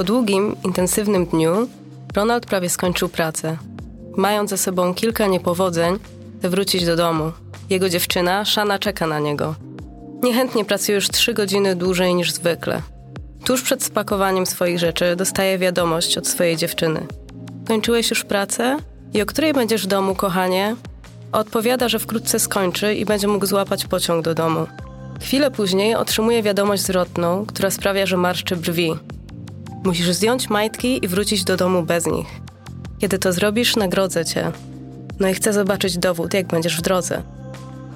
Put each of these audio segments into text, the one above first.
Po długim, intensywnym dniu Ronald prawie skończył pracę. Mając za sobą kilka niepowodzeń, chce wrócić do domu. Jego dziewczyna, Shana, czeka na niego. Niechętnie pracuje już trzy godziny dłużej niż zwykle. Tuż przed spakowaniem swoich rzeczy dostaje wiadomość od swojej dziewczyny. Kończyłeś już pracę? I o której będziesz w domu, kochanie? Odpowiada, że wkrótce skończy i będzie mógł złapać pociąg do domu. Chwilę później otrzymuje wiadomość zwrotną, która sprawia, że marszczy brwi. Musisz zdjąć majtki i wrócić do domu bez nich. Kiedy to zrobisz, nagrodzę cię. No i chcę zobaczyć dowód, jak będziesz w drodze.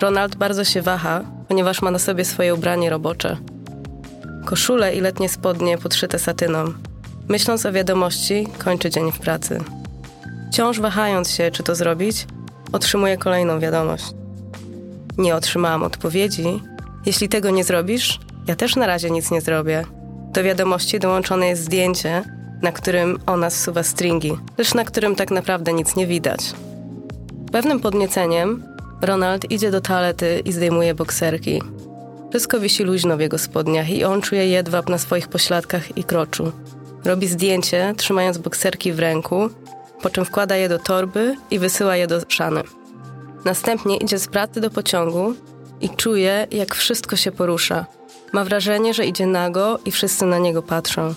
Ronald bardzo się waha, ponieważ ma na sobie swoje ubranie robocze. Koszule i letnie spodnie podszyte satyną. Myśląc o wiadomości, kończy dzień w pracy. Wciąż wahając się, czy to zrobić, otrzymuje kolejną wiadomość. Nie otrzymałam odpowiedzi. Jeśli tego nie zrobisz, ja też na razie nic nie zrobię. Do wiadomości dołączone jest zdjęcie, na którym ona zsuwa stringi, lecz na którym tak naprawdę nic nie widać. Pewnym podnieceniem Ronald idzie do toalety i zdejmuje bokserki. Wszystko wisi luźno w jego spodniach i on czuje jedwab na swoich pośladkach i kroczu. Robi zdjęcie, trzymając bokserki w ręku, po czym wkłada je do torby i wysyła je do szany. Następnie idzie z pracy do pociągu i czuje, jak wszystko się porusza. Ma wrażenie, że idzie nago i wszyscy na niego patrzą.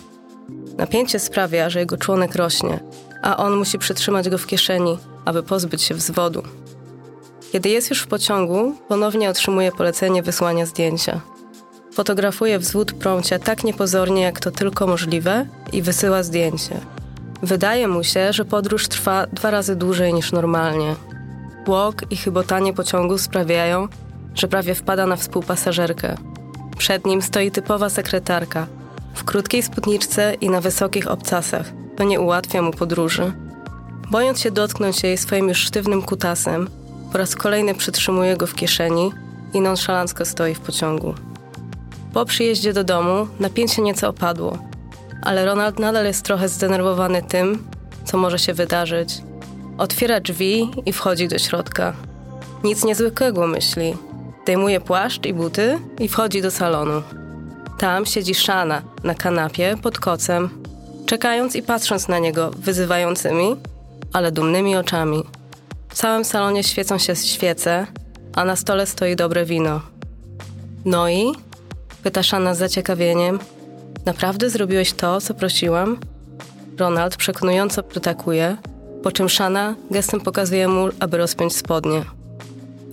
Napięcie sprawia, że jego członek rośnie, a on musi przytrzymać go w kieszeni, aby pozbyć się wzwodu. Kiedy jest już w pociągu, ponownie otrzymuje polecenie wysłania zdjęcia. Fotografuje wzwód prącia tak niepozornie, jak to tylko możliwe i wysyła zdjęcie. Wydaje mu się, że podróż trwa dwa razy dłużej niż normalnie. Błok i chybotanie pociągu sprawiają, że prawie wpada na współpasażerkę. Przed nim stoi typowa sekretarka, w krótkiej spódniczce i na wysokich obcasach. To nie ułatwia mu podróży. Bojąc się dotknąć jej swoim już sztywnym kutasem, po raz kolejny przytrzymuje go w kieszeni i nonszalancko stoi w pociągu. Po przyjeździe do domu napięcie nieco opadło, ale Ronald nadal jest trochę zdenerwowany tym, co może się wydarzyć. Otwiera drzwi i wchodzi do środka. Nic niezwykłego myśli. Dejmuje płaszcz i buty i wchodzi do salonu. Tam siedzi Shana na kanapie pod kocem, czekając i patrząc na niego wyzywającymi, ale dumnymi oczami. W całym salonie świecą się świece, a na stole stoi dobre wino. No i? Pyta Shana z zaciekawieniem. Naprawdę zrobiłeś to, co prosiłam? Ronald przekonująco przytakuje, po czym Shana gestem pokazuje mu, aby rozpiąć spodnie.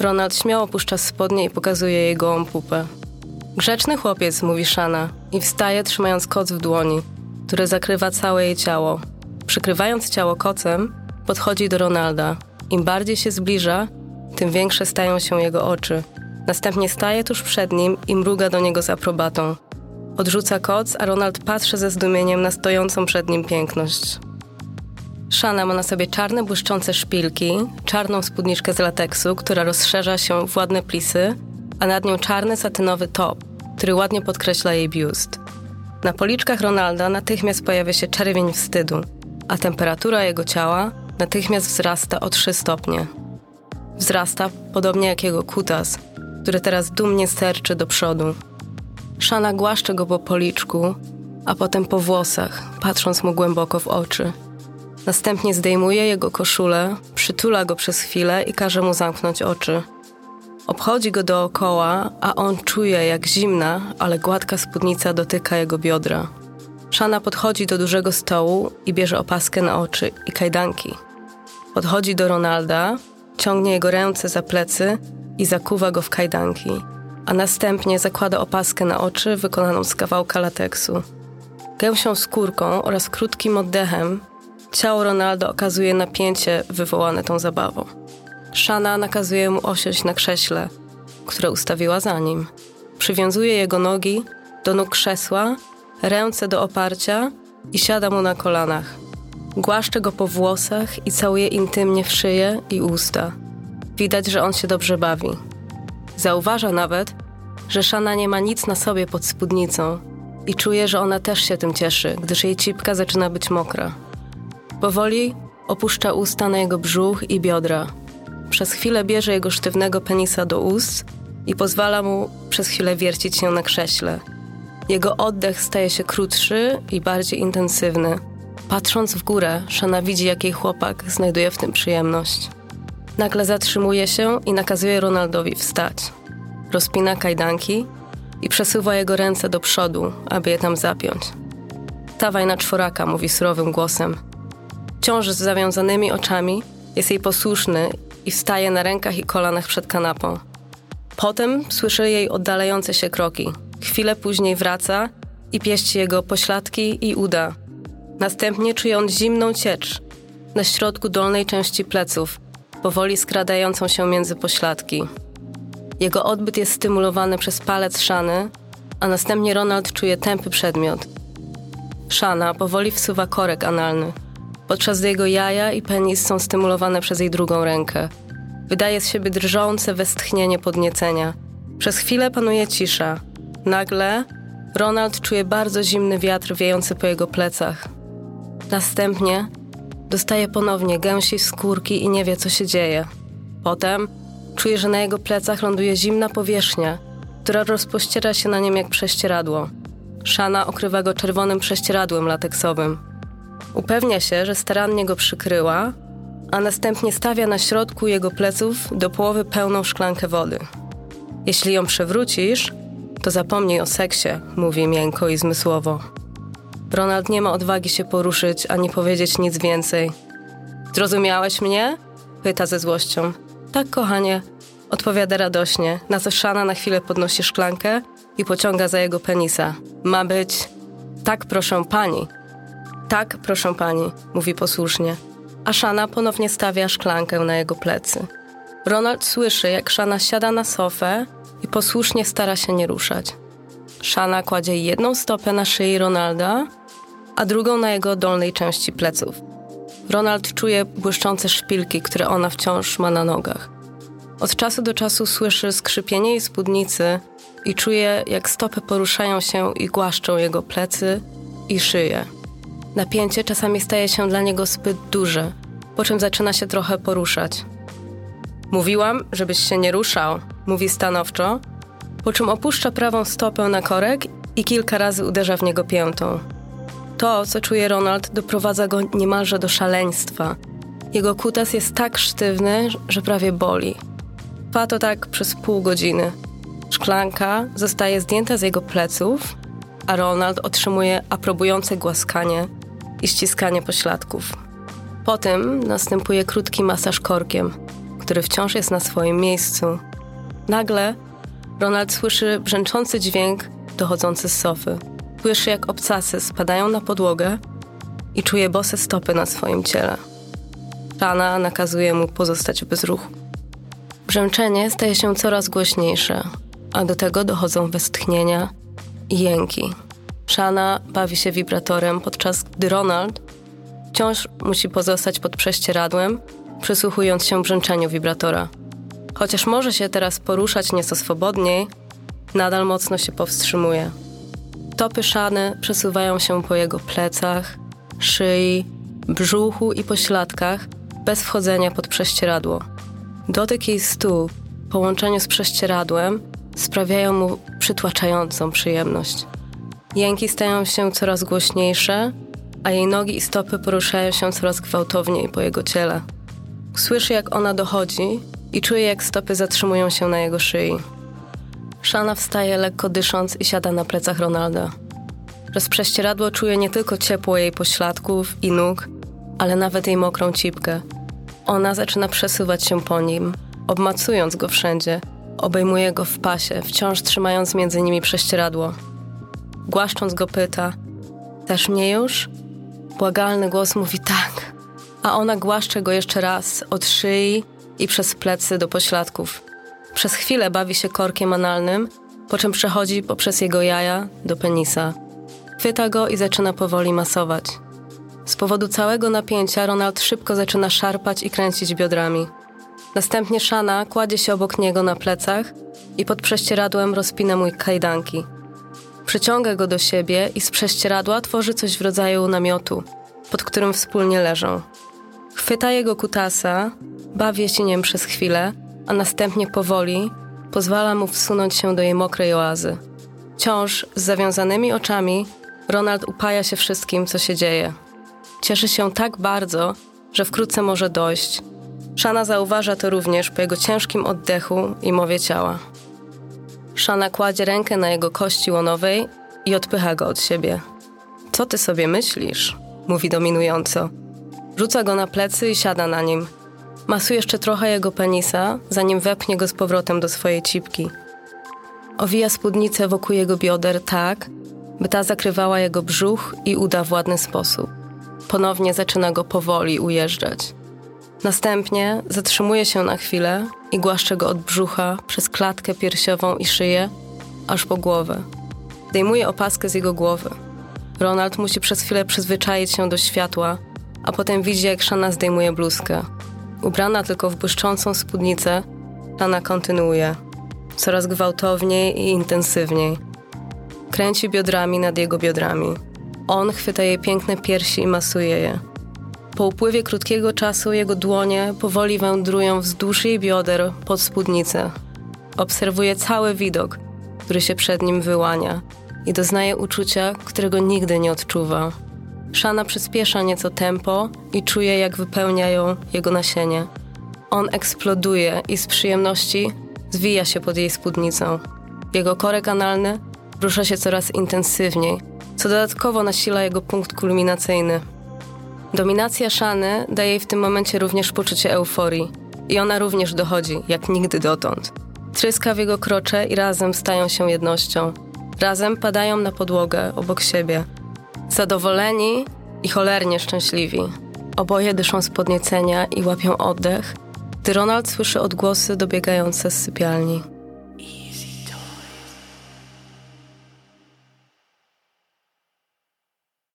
Ronald śmiało puszcza spodnie i pokazuje jej gołą pupę. Grzeczny chłopiec, mówi Shana i wstaje trzymając koc w dłoni, który zakrywa całe jej ciało. Przykrywając ciało kocem, podchodzi do Ronalda. Im bardziej się zbliża, tym większe stają się jego oczy. Następnie staje tuż przed nim i mruga do niego z aprobatą. Odrzuca koc, a Ronald patrzy ze zdumieniem na stojącą przed nim piękność. Shana ma na sobie czarne błyszczące szpilki, czarną spódniczkę z lateksu, która rozszerza się w ładne plisy, a nad nią czarny satynowy top, który ładnie podkreśla jej biust. Na policzkach Ronalda natychmiast pojawia się czerwień wstydu, a temperatura jego ciała natychmiast wzrasta o 3 stopnie. Wzrasta podobnie jak jego kutas, który teraz dumnie sterczy do przodu. Szana głaszcze go po policzku, a potem po włosach, patrząc mu głęboko w oczy. Następnie zdejmuje jego koszulę, przytula go przez chwilę i każe mu zamknąć oczy. Obchodzi go dookoła, a on czuje, jak zimna, ale gładka spódnica dotyka jego biodra. Szana podchodzi do dużego stołu i bierze opaskę na oczy i kajdanki. Podchodzi do Ronalda, ciągnie jego ręce za plecy i zakuwa go w kajdanki, a następnie zakłada opaskę na oczy wykonaną z kawałka lateksu. Gęsią skórką oraz krótkim oddechem ciało Ronalda okazuje napięcie wywołane tą zabawą. Shana nakazuje mu osiąść na krześle, które ustawiła za nim. Przywiązuje jego nogi do nóg krzesła, ręce do oparcia i siada mu na kolanach. Głaszcze go po włosach i całuje intymnie w szyję i usta. Widać, że on się dobrze bawi. Zauważa nawet, że Shana nie ma nic na sobie pod spódnicą i czuje, że ona też się tym cieszy, gdyż jej cipka zaczyna być mokra. Powoli opuszcza usta na jego brzuch i biodra. Przez chwilę bierze jego sztywnego penisa do ust i pozwala mu przez chwilę wiercić się na krześle. Jego oddech staje się krótszy i bardziej intensywny. Patrząc w górę, Shana widzi, jak jej chłopak znajduje w tym przyjemność. Nagle zatrzymuje się i nakazuje Ronaldowi wstać. Rozpina kajdanki i przesuwa jego ręce do przodu, aby je tam zapiąć. Stawaj na czworaka, mówi surowym głosem. Wciąż z zawiązanymi oczami jest jej posłuszny i wstaje na rękach i kolanach przed kanapą. Potem słyszy jej oddalające się kroki. Chwilę później wraca i pieści jego pośladki i uda. Następnie czuje on zimną ciecz na środku dolnej części pleców, powoli skradającą się między pośladki. Jego odbyt jest stymulowany przez palec Szany, a następnie Ronald czuje tępy przedmiot. Szana powoli wsuwa korek analny, podczas gdy jego jaja i penis są stymulowane przez jej drugą rękę. Wydaje z siebie drżące westchnienie podniecenia. Przez chwilę panuje cisza. Nagle Ronald czuje bardzo zimny wiatr wiejący po jego plecach. Następnie dostaje ponownie gęsi skórki i nie wie, co się dzieje. Potem czuje, że na jego plecach ląduje zimna powierzchnia, która rozpościera się na nim jak prześcieradło. Szana okrywa go czerwonym prześcieradłem lateksowym. Upewnia się, że starannie go przykryła, a następnie stawia na środku jego pleców do połowy pełną szklankę wody. Jeśli ją przewrócisz, to zapomnij o seksie, mówi miękko i zmysłowo. Ronald nie ma odwagi się poruszyć ani powiedzieć nic więcej. Zrozumiałeś mnie? pyta ze złością. Tak, kochanie, odpowiada radośnie, na na chwilę podnosi szklankę i pociąga za jego penisa. Ma być. Tak, proszę pani. Tak, proszę pani, mówi posłusznie. A Szana ponownie stawia szklankę na jego plecy. Ronald słyszy, jak Szana siada na sofę i posłusznie stara się nie ruszać. Szana kładzie jedną stopę na szyi Ronalda, a drugą na jego dolnej części pleców. Ronald czuje błyszczące szpilki, które ona wciąż ma na nogach. Od czasu do czasu słyszy skrzypienie jej spódnicy i czuje, jak stopy poruszają się i głaszczą jego plecy i szyję. Napięcie czasami staje się dla niego zbyt duże, po czym zaczyna się trochę poruszać. Mówiłam, żebyś się nie ruszał, mówi stanowczo, po czym opuszcza prawą stopę na korek i kilka razy uderza w niego piętą. To, co czuje Ronald, doprowadza go niemalże do szaleństwa. Jego kutas jest tak sztywny, że prawie boli. Trwa to tak przez pół godziny. Szklanka zostaje zdjęta z jego pleców, a Ronald otrzymuje aprobujące głaskanie i ściskanie pośladków. Potem następuje krótki masaż korkiem, który wciąż jest na swoim miejscu. Nagle Ronald słyszy brzęczący dźwięk dochodzący z sofy. Słyszy, jak obcasy spadają na podłogę i czuje bose stopy na swoim ciele. Rana nakazuje mu pozostać bez ruchu. Brzęczenie staje się coraz głośniejsze, a do tego dochodzą westchnienia i jęki. Shana bawi się wibratorem, podczas gdy Ronald wciąż musi pozostać pod prześcieradłem, przysłuchując się brzęczeniu wibratora. Chociaż może się teraz poruszać nieco swobodniej, nadal mocno się powstrzymuje. Stopy Szany przesuwają się po jego plecach, szyi, brzuchu i pośladkach bez wchodzenia pod prześcieradło. Dotyk jej stóp w połączeniu z prześcieradłem sprawiają mu przytłaczającą przyjemność. Jęki stają się coraz głośniejsze, a jej nogi i stopy poruszają się coraz gwałtowniej po jego ciele. Słyszy, jak ona dochodzi i czuje, jak stopy zatrzymują się na jego szyi. Szana wstaje lekko dysząc i siada na plecach Ronalda. Przez prześcieradło czuje nie tylko ciepło jej pośladków i nóg, ale nawet jej mokrą cipkę. Ona zaczyna przesuwać się po nim, obmacując go wszędzie. Obejmuje go w pasie, wciąż trzymając między nimi prześcieradło. Głaszcząc go pyta: Też mnie już? Błagalny głos mówi tak, a ona głaszcze go jeszcze raz od szyi i przez plecy do pośladków. Przez chwilę bawi się korkiem analnym, po czym przechodzi poprzez jego jaja do penisa. Chwyta go i zaczyna powoli masować. Z powodu całego napięcia Ronald szybko zaczyna szarpać i kręcić biodrami. Następnie Shana kładzie się obok niego na plecach i pod prześcieradłem rozpina mój kajdanki. Przyciąga go do siebie i z prześcieradła tworzy coś w rodzaju namiotu, pod którym wspólnie leżą. Chwyta jego kutasa, bawi się nim przez chwilę, a następnie powoli pozwala mu wsunąć się do jej mokrej oazy. Wciąż z zawiązanymi oczami Ronald upaja się wszystkim, co się dzieje. Cieszy się tak bardzo, że wkrótce może dojść. Szana zauważa to również po jego ciężkim oddechu i mowie ciała. Szana kładzie rękę na jego kości łonowej i odpycha go od siebie. Co ty sobie myślisz? mówi dominująco. Rzuca go na plecy i siada na nim. Masuje jeszcze trochę jego penisa, zanim wepnie go z powrotem do swojej cipki. Owija spódnicę wokół jego bioder tak, by ta zakrywała jego brzuch i uda w ładny sposób. Ponownie zaczyna go powoli ujeżdżać. Następnie zatrzymuje się na chwilę i głaszcze go od brzucha przez klatkę piersiową i szyję, aż po głowę. Zdejmuje opaskę z jego głowy. Ronald musi przez chwilę przyzwyczaić się do światła, a potem widzi, jak Shana zdejmuje bluzkę. Ubrana tylko w błyszczącą spódnicę, Shana kontynuuje. Coraz gwałtowniej i intensywniej. Kręci biodrami nad jego biodrami. On chwyta jej piękne piersi i masuje je. Po upływie krótkiego czasu jego dłonie powoli wędrują wzdłuż jej bioder pod spódnicę. Obserwuje cały widok, który się przed nim wyłania i doznaje uczucia, którego nigdy nie odczuwa. Szana przyspiesza nieco tempo i czuje, jak wypełnia ją jego nasienie. On eksploduje i z przyjemności zwija się pod jej spódnicą. Jego korek analny rusza się coraz intensywniej, co dodatkowo nasila jego punkt kulminacyjny. Dominacja Szany daje jej w tym momencie również poczucie euforii i ona również dochodzi, jak nigdy dotąd. Tryska w jego krocze i razem stają się jednością. Razem padają na podłogę obok siebie. Zadowoleni i cholernie szczęśliwi. Oboje dyszą z podniecenia i łapią oddech, gdy Ronald słyszy odgłosy dobiegające z sypialni.